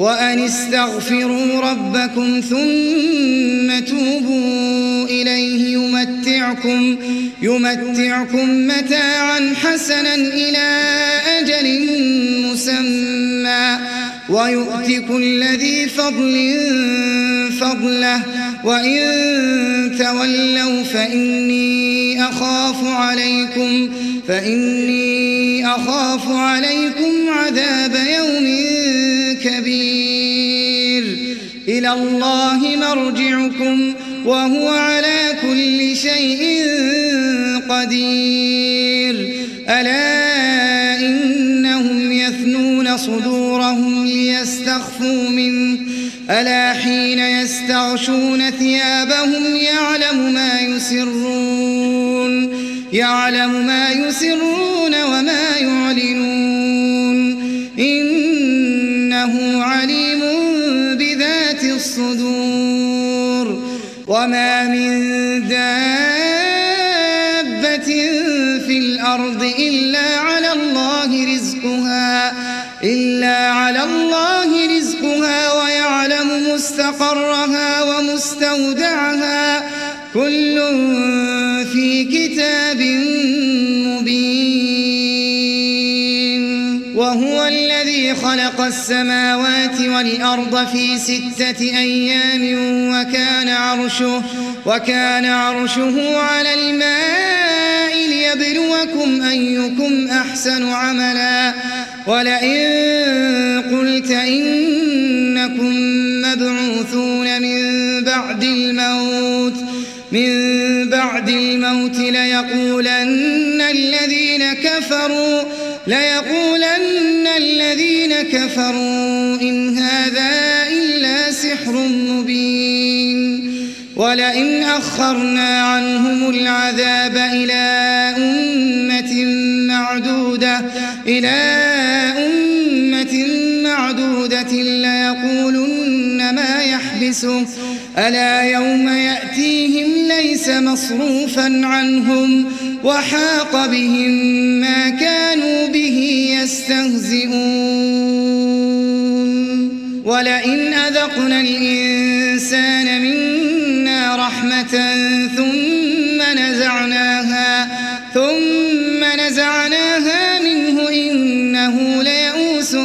وأن استغفروا ربكم ثم توبوا إليه يمتعكم يمتعكم متاعا حسنا إلى أجل مسمى ويؤتي كل ذي فضل فضله وإن تولوا فإني أخاف عليكم فإني أخاف عليكم عذاب يوم كبير. إلى الله مرجعكم وهو على كل شيء قدير. ألا إنهم يثنون صدورهم ليستخفوا منه. ألا حين يستغشون ثيابهم يعلم ما يسرون. يعلم ما يسرون وما يعلنون. إنه عليم بذات الصدور. وما من دابة في الأرض إلا على الله رزقها إلا على الله رزقها ويعلم مستقرها ومستودعها. كل خلق السماوات والأرض في ستة أيام وكان عرشه وكان عرشه على الماء ليبلوكم أيكم أحسن عملا. ولئن قلت إنكم مبعوثون من بعد الموت من بعد الموت ليقولن الذين كفروا ليقولن الذين كفروا إن هذا إلا سحر مبين. ولئن أخرنا عنهم العذاب إلى أمة معدودة إلى يحبسه ألا يوم يأتيهم ليس مصروفا عنهم وحاق بهم ما كانوا به يستهزئون. ولئن أذقنا الإنسان منا رحمة ثم نزعناها ثم نزعناها منه إنه ليئوس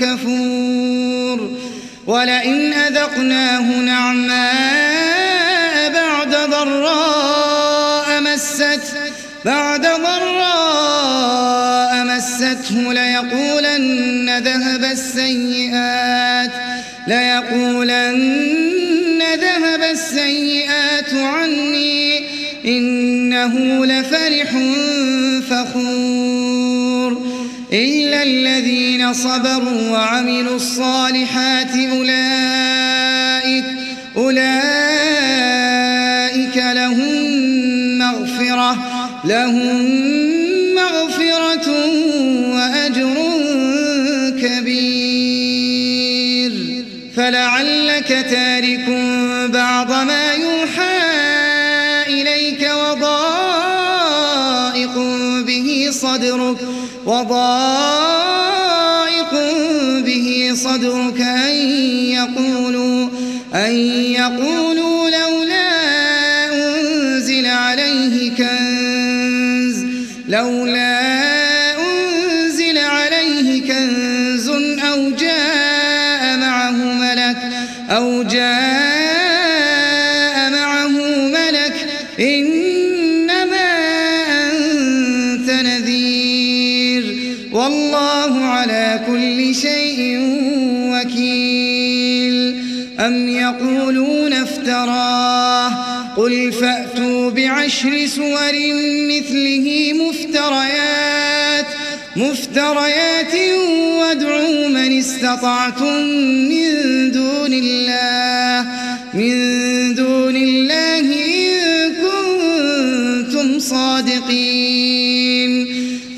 كفور. ولئن أذقناه نعماء بعد ضراء مست بعد ضراء مسته ليقولن ذهب السيئات ليقولن ذهب السيئات عني إنه لفرح فخور. إلا الذين صبروا وعملوا الصالحات أولئك أولئك لهم مغفرة لهم مغفرة وأجر كبير. فلعلك تارك بعض ما يوحى إليك وضائق به صدرك وضائق به صدرك أم يقولون افتراه قل فأتوا بعشر سور مثله مفتريات مفتريات وادعوا من استطعتم من دون الله من دون الله إن كنتم صادقين.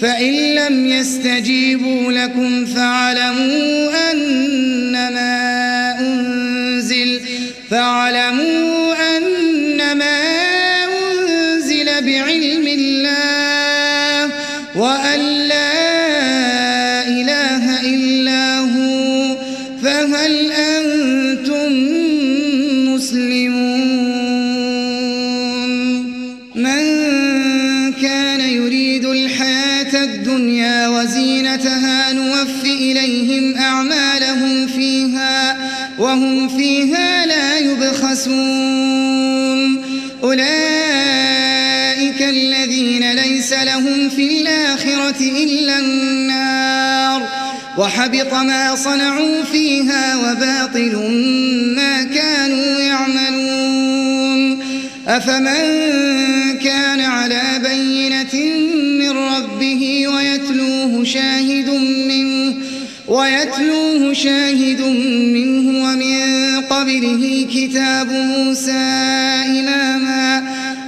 فإن لم يستجيبوا لكم فاعلموا وحبط ما صنعوا فيها وباطل ما كانوا يعملون. أفمن كان على بينة من ربه ويتلوه شاهد منه ويتلوه شاهد منه ومن قبله كتاب موسى إماما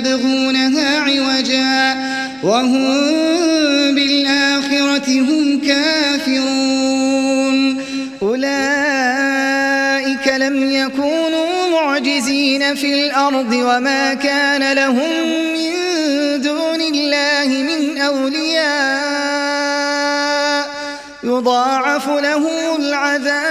ويبغونها عوجا وهم بالآخرة هم كافرون. أولئك لم يكونوا معجزين في الأرض وما كان لهم من دون الله من أولياء. يضاعف لهم العذاب.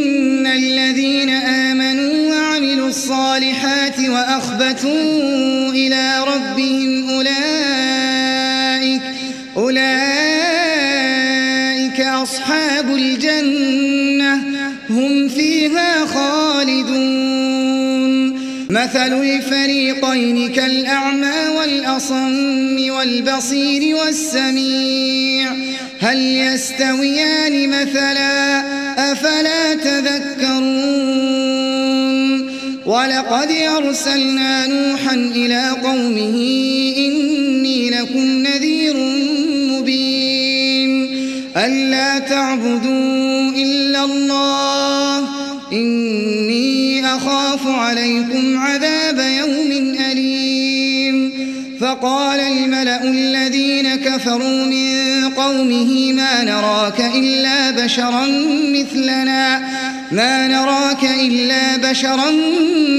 الصالحات وأخبتوا إلى ربهم أولئك أولئك أصحاب الجنة هم فيها خالدون. مثل الفريقين كالأعمى والأصم والبصير والسميع هل يستويان مثلا؟ أفلا تذكرون؟ ولقد أرسلنا نوحا إلى قومه إني لكم نذير مبين. ألا تعبدوا إلا الله. إني أخاف عليكم عذاب يوم أليم. فقال الملأ الذين كفروا من قومه ما نراك إلا بشرا مثلنا. ما نراك إلا بشرا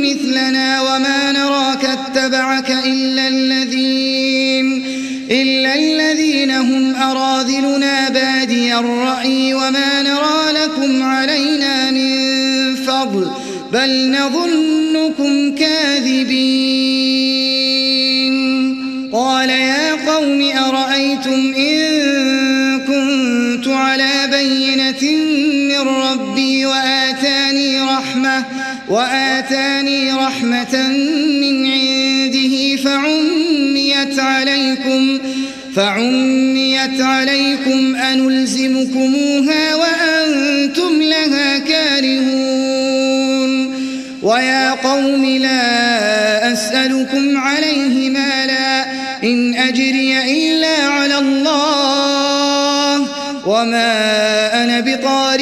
مثلنا وما نراك اتبعك إلا الذين إلا الذين هم أراذلنا بادي الرأي وما نرى لكم علينا من فضل بل نظنكم كاذبين. قال يا قوم أرأيتم إن رحمة وآتاني رحمة من عنده فعميت عليكم فعميت عليكم أنلزمكموها وأنتم لها كارهون. ويا قوم لا أسألكم عليه مالا إن أجري إلا على الله وما أنا بطارد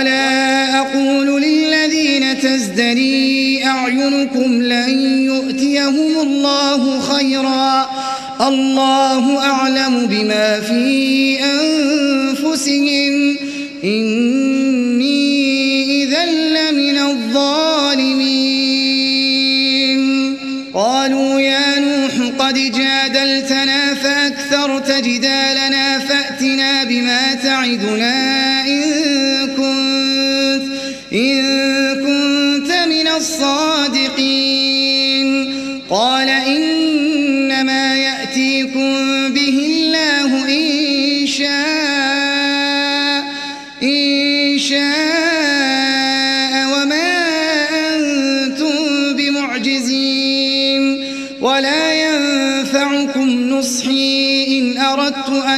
ولا أقول للذين تزدري أعينكم لن يؤتيهم الله خيرا. الله أعلم بما في أنفسهم. إني إذا لمن الظالمين. قالوا يا نوح قد جادلتنا فأكثرت جدالنا فأتنا بما تعدنا إن الصادقين. قال إنما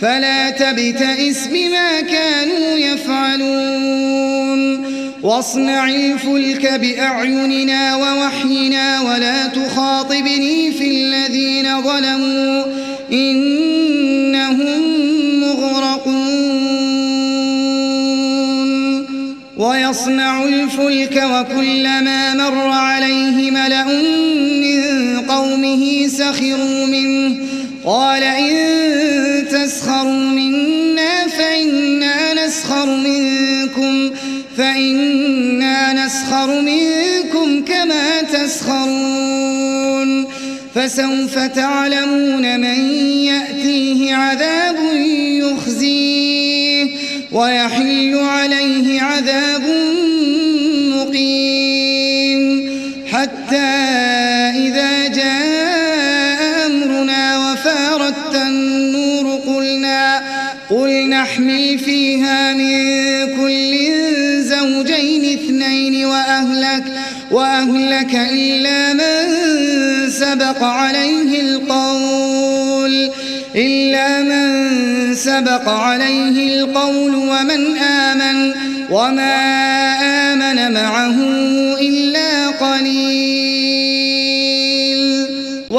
فلا تبتئس بما كانوا يفعلون. واصنع الفلك بأعيننا ووحينا ولا تخاطبني في الذين ظلموا. إنهم مغرقون. ويصنع الفلك وكلما مر عليه ملأ من قومه سخروا منه. قال إن تسخروا منا فإنا نسخر منكم فإنا نسخر منكم كما تسخرون. فسوف تعلمون من يأتيه عذاب يخزيه ويحل عليه عذاب نحمل فيها من كل زوجين اثنين وأهلك وأهلك إلا من سبق عليه القول إلا من سبق عليه القول ومن آمن وما آمن معه إلا قليل.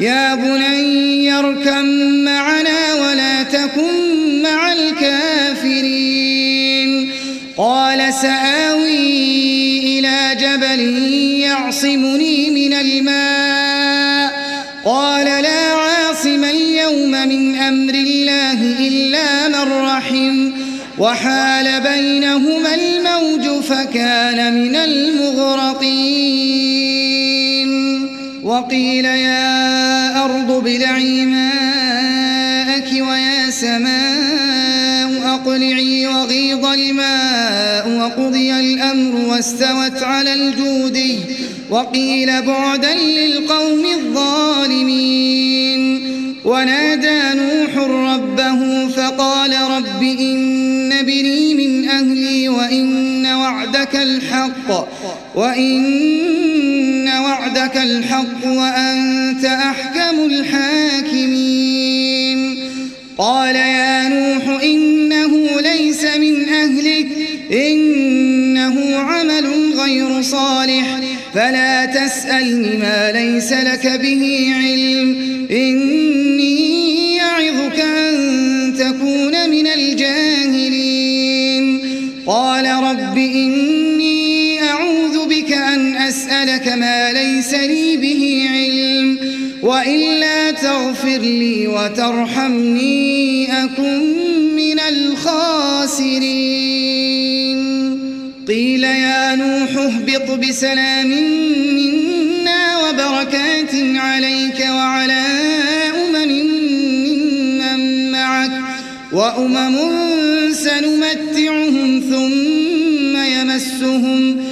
يا بني اركم معنا ولا تكن مع الكافرين. قال سآوي إلى جبل يعصمني من الماء. قال لا عاصم اليوم من أمر الله إلا من رحم. وحال بينهما الموج فكان من المغرقين. وقيل يا أرض ابلعي ماءك ويا سماء أقلعي وغيض الماء وقضي الأمر واستوت على الجودي وقيل بعدا للقوم الظالمين. ونادى نوح ربه فقال رب إن بني من أهلي وإن وعدك الحق وإن وعدك الحق وأنت أحكم الحاكمين. قال يا نوح إنه ليس من أهلك إنه عمل غير صالح. فلا تسألني ما ليس لك به علم إني وإلا تغفر لي وترحمني أكن من الخاسرين. قيل يا نوح اهبط بسلام منا وبركات عليك وعلى أمم من معك وأمم سنمتعهم ثم يمسهم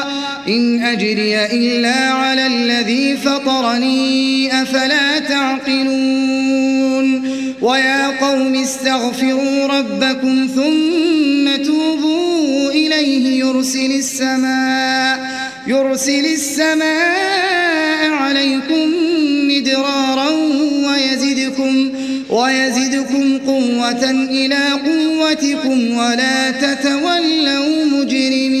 إن أجري إلا على الذي فطرني أفلا تعقلون؟ ويا قوم استغفروا ربكم ثم توبوا إليه يرسل السماء يرسل السماء عليكم مدرارا ويزدكم ويزدكم قوة إلى قوتكم ولا تتولوا مجرمين.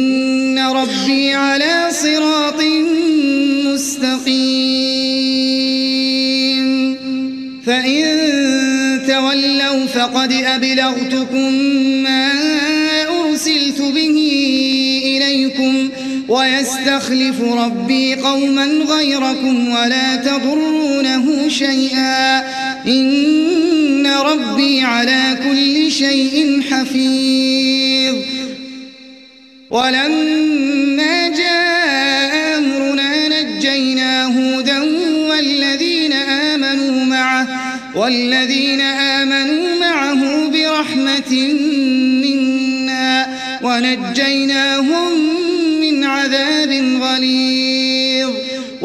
فقد أبلغتكم ما أرسلت به إليكم ويستخلف ربي قوما غيركم ولا تضرونه شيئا. إن ربي على كل شيء حفيظ. ولما جاء أمرنا نجينا هودا والذين آمنوا معه والذين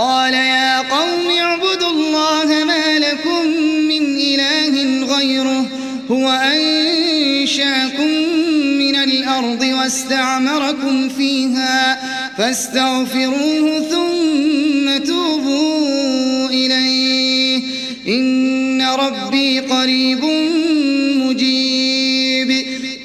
قال يا قوم اعبدوا الله ما لكم من إله غيره هو أنشأكم من الأرض واستعمركم فيها فاستغفروه ثم توبوا إليه إن ربي قريب مجيب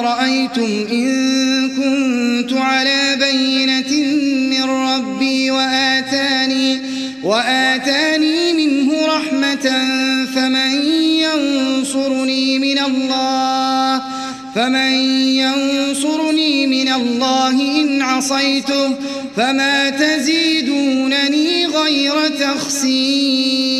أرأيتم إن كنت على بينة من ربي وآتاني وآتاني منه رحمة فمن ينصرني من الله فمن ينصرني من الله إن عصيته فما تزيدونني غير تخسير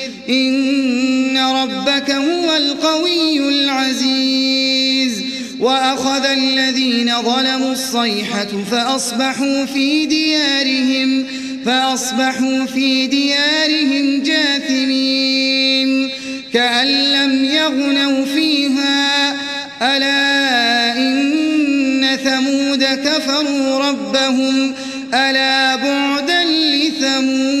إن ربك هو القوي العزيز. وأخذ الذين ظلموا الصيحة فأصبحوا في ديارهم فأصبحوا في ديارهم جاثمين. كأن لم يغنوا فيها ألا إن ثمود كفروا ربهم ألا بعدا لثمود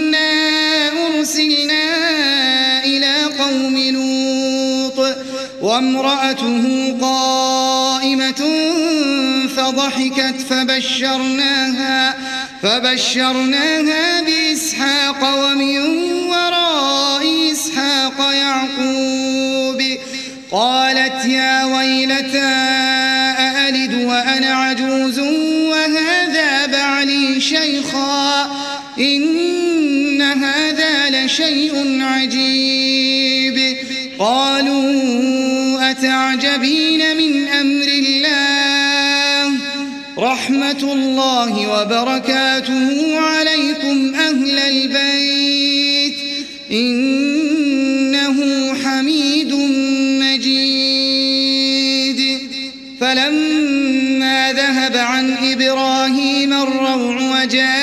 أرسلنا إلى قوم لوط وامرأته قائمة فضحكت فبشرناها فبشرناها بإسحاق ومن وراء إسحاق يعقوب. قالت يا ويلتى أألد وأنا عجوز وهذا بعلي شيخا؟ إن هذا لشيء عجيب. قالوا أتعجبين من أمر الله؟ رحمة الله وبركاته عليكم أهل البيت. إنه حميد مجيد. فلما ذهب عن إبراهيم الروع وجاءته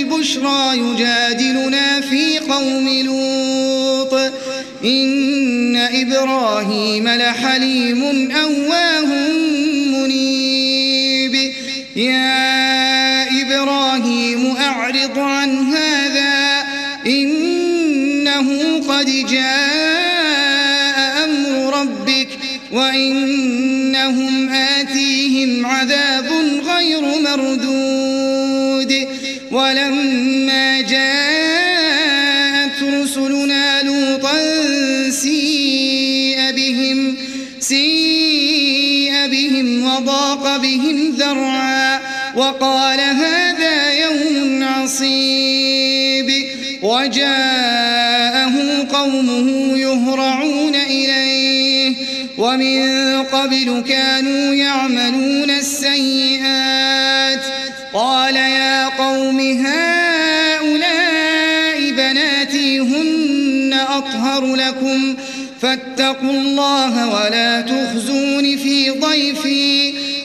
البشرى يجادلنا في قوم لوط. إن إبراهيم لحليم أواه منيب. يا إبراهيم أعرض عن هذا. إنه قد جاء بهم ذرعا وقال هذا يوم عصيب وجاءه قومه يهرعون إليه ومن قبل كانوا يعملون السيئات قال يا قوم هؤلاء بناتي هن أطهر لكم فاتقوا الله ولا تخزون في ضيفي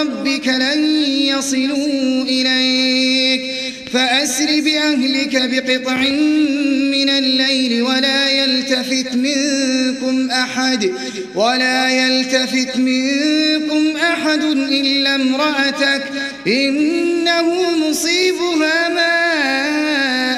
ربك لن يصلوا إليك. فأسر بأهلك بقطع من الليل ولا يلتفت منكم أحد ولا يلتفت منكم أحد إلا امرأتك. إنه مصيبها ما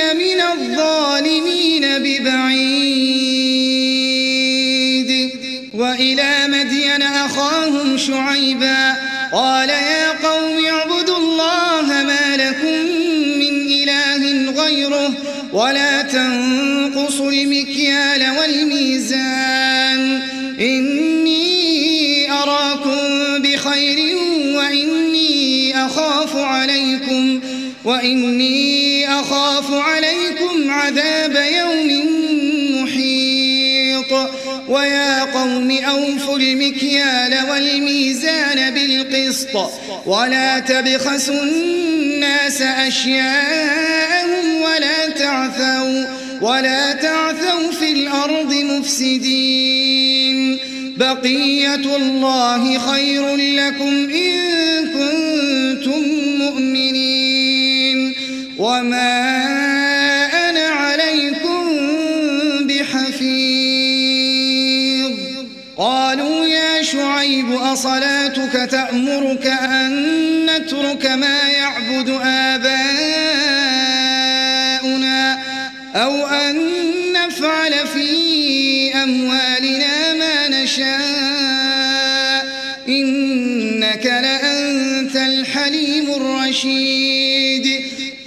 هي من الظالمين ببعيد. وإلى مدين أخاهم شعيبا. قال يا قوم اعبدوا الله ما لكم من إله غيره ولا تنقصوا المكيال والميزان. إني أراكم بخير وإني أخاف عليكم. وإني أخاف عليكم عذاب يوم محيط. ويا قوم أوفوا المكيال والميزان بالقسط. ولا تبخسوا الناس أشياءهم ولا تعثوا ولا تعثوا في الأرض مفسدين. بقية الله خير لكم إن وما أنا عليكم بحفيظ قالوا يا شعيب أصلاتك تأمرك أن نترك ما يعبد آباؤنا أو أن نفعل في أموالنا ما نشاء إنك لأنت الحليم الرشيد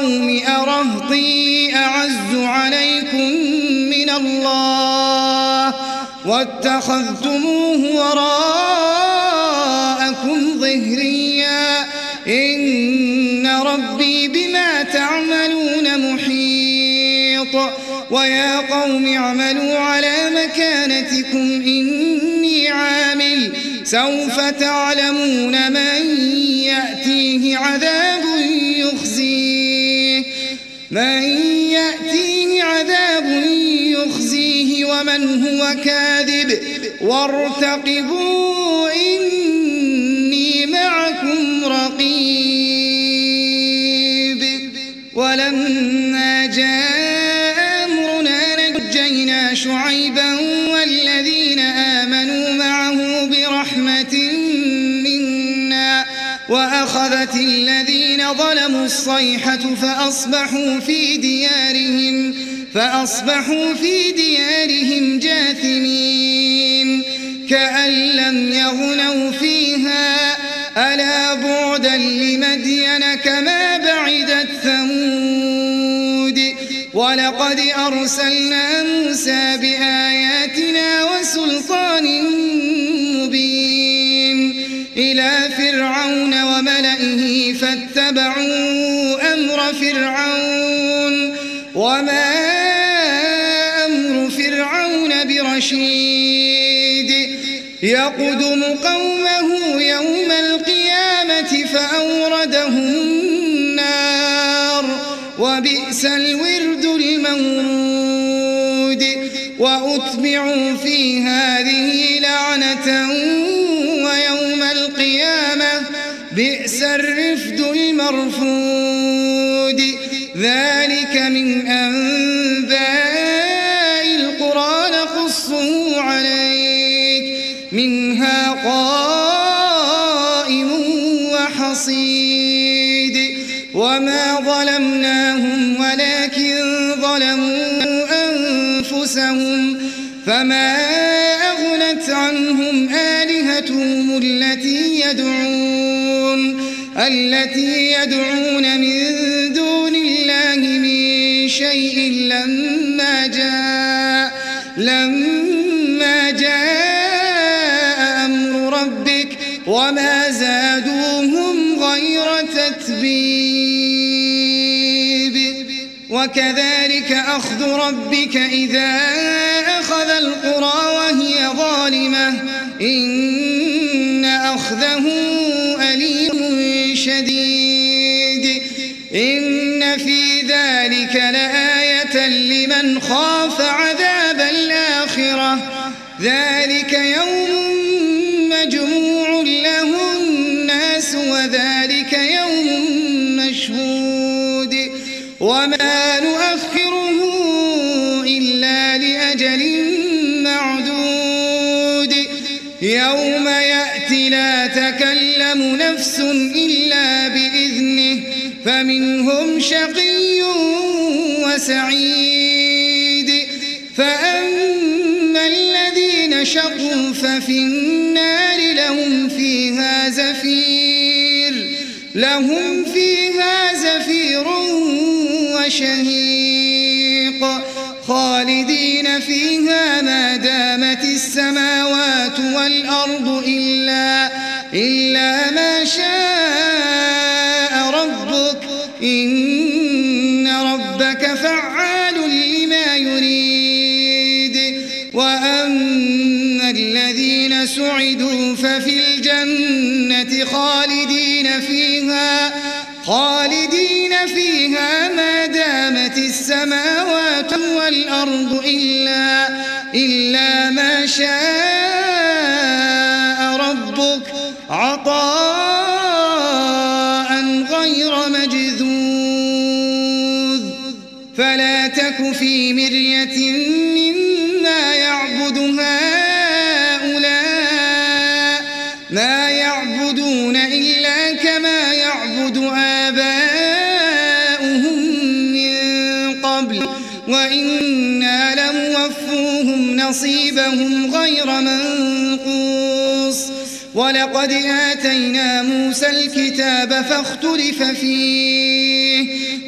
قوم أرهطي أعز عليكم من الله واتخذتموه وراءكم ظهريا. إن ربي بما تعملون محيط. ويا قوم اعملوا على مكانتكم إني عامل. سوف تعلمون من يأتيه عذاب من يأتيه عذاب يخزيه ومن هو كاذب وارتقبوا إني معكم رقيب ولما جاء أمرنا نجينا شعيبا وأخذت الذين ظلموا الصيحة فأصبحوا في ديارهم فأصبحوا في ديارهم جاثمين. كأن لم يغنوا فيها ألا بعدا لمدين كما بعدت ثمود. ولقد أرسلنا موسى بآياتنا وسلطان إلى فرعون وملئه فاتبعوا أمر فرعون وما رشيد يقدم قومه يوم القيامة فأوردهم النار وبئس الورد المورود وأتبعوا في هذه لعنة بئس الرفد المرفود. ذلك من أنباء قائم وحصيد. وما ظلمناهم ولكن ظلموا أنفسهم. فما أغنت عنهم آلهتهم التي يدعون التي يدعون من دون الله من شيء لما جاء لما جاء وما زادوهم غير تتبيب. وكذلك أخذ ربك إذا أخذ القرى وهي ظالمة. إن أخذه أليم شديد. إن في ذلك لآية لمن خاف عذاب الآخرة. ذلك يوم وذلك يوم مشهود. وما تكلم نفس إلا بإذنه فمنهم شقي وسعيد. فأما الذين شقوا ففي النار لهم فيها زفير لهم فيها زفير وشهيق. خالدين فيها ما دامت السماوات والأرض إلا, إلا ما شاء ربك. إن ربك فعال لما يريد. وأما الذين سعدوا ففي الجنة خالدين فيها خالدين فيها ما دامت السماوات والأرض إلا, إلا ما شاء في مرية مما يعبد هؤلاء ما يعبدون إلا كما يعبد آباؤهم من قبل. وإنا لموفوهم نصيبهم غير منقوص. ولقد آتينا موسى الكتاب فاختلف فيه.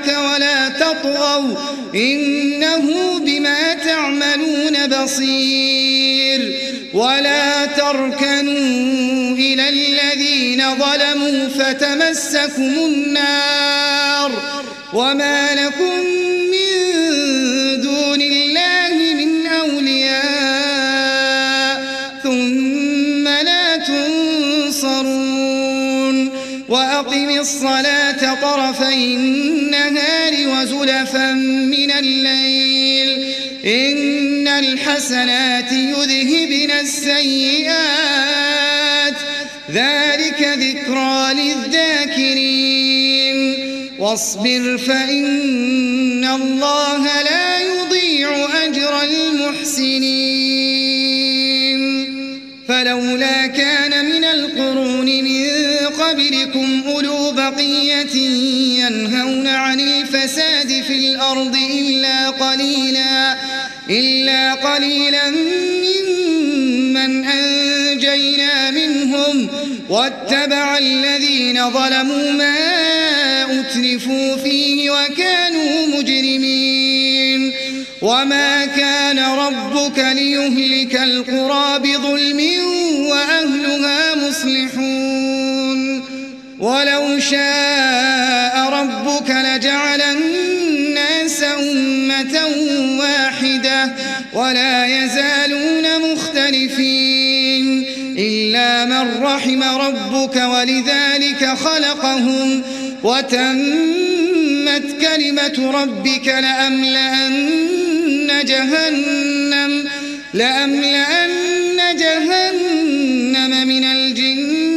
معك ولا تطغوا إنه بما تعملون بصير. ولا تركنوا إلى الذين ظلموا فتمسكم النار. وما لكم الصلاة طرفي النهار وزلفا من الليل. إن الحسنات يذهبن السيئات. ذلك ذكرى للذاكرين. واصبر فإن الله لا يضيع أجر المحسنين. فلولا كان من القرون من قبلكم أولو بقية ينهون عن الفساد في الأرض إلا قليلا إلا قليلا ممن أنجينا منهم. واتبع الذين ظلموا ما أترفوا فيه وكانوا مجرمين. وما كان ربك ليهلك القرى بظلم وأهلها مصلحون. ولو شاء ربك لجعل الناس أمة واحدة ولا يزالون مختلفين إلا من رحم ربك ولذلك خلقهم وتمت كلمة ربك لأملأن جهنم لأملأن جهنم من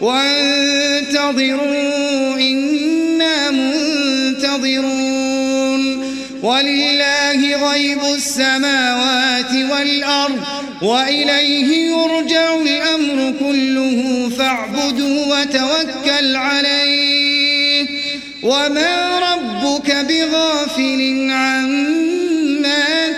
وانتظروا إنا منتظرون. ولله غيب السماوات والأرض وإليه يرجع الأمر كله. فاعبده وتوكل عليه. وما ربك بغافل عما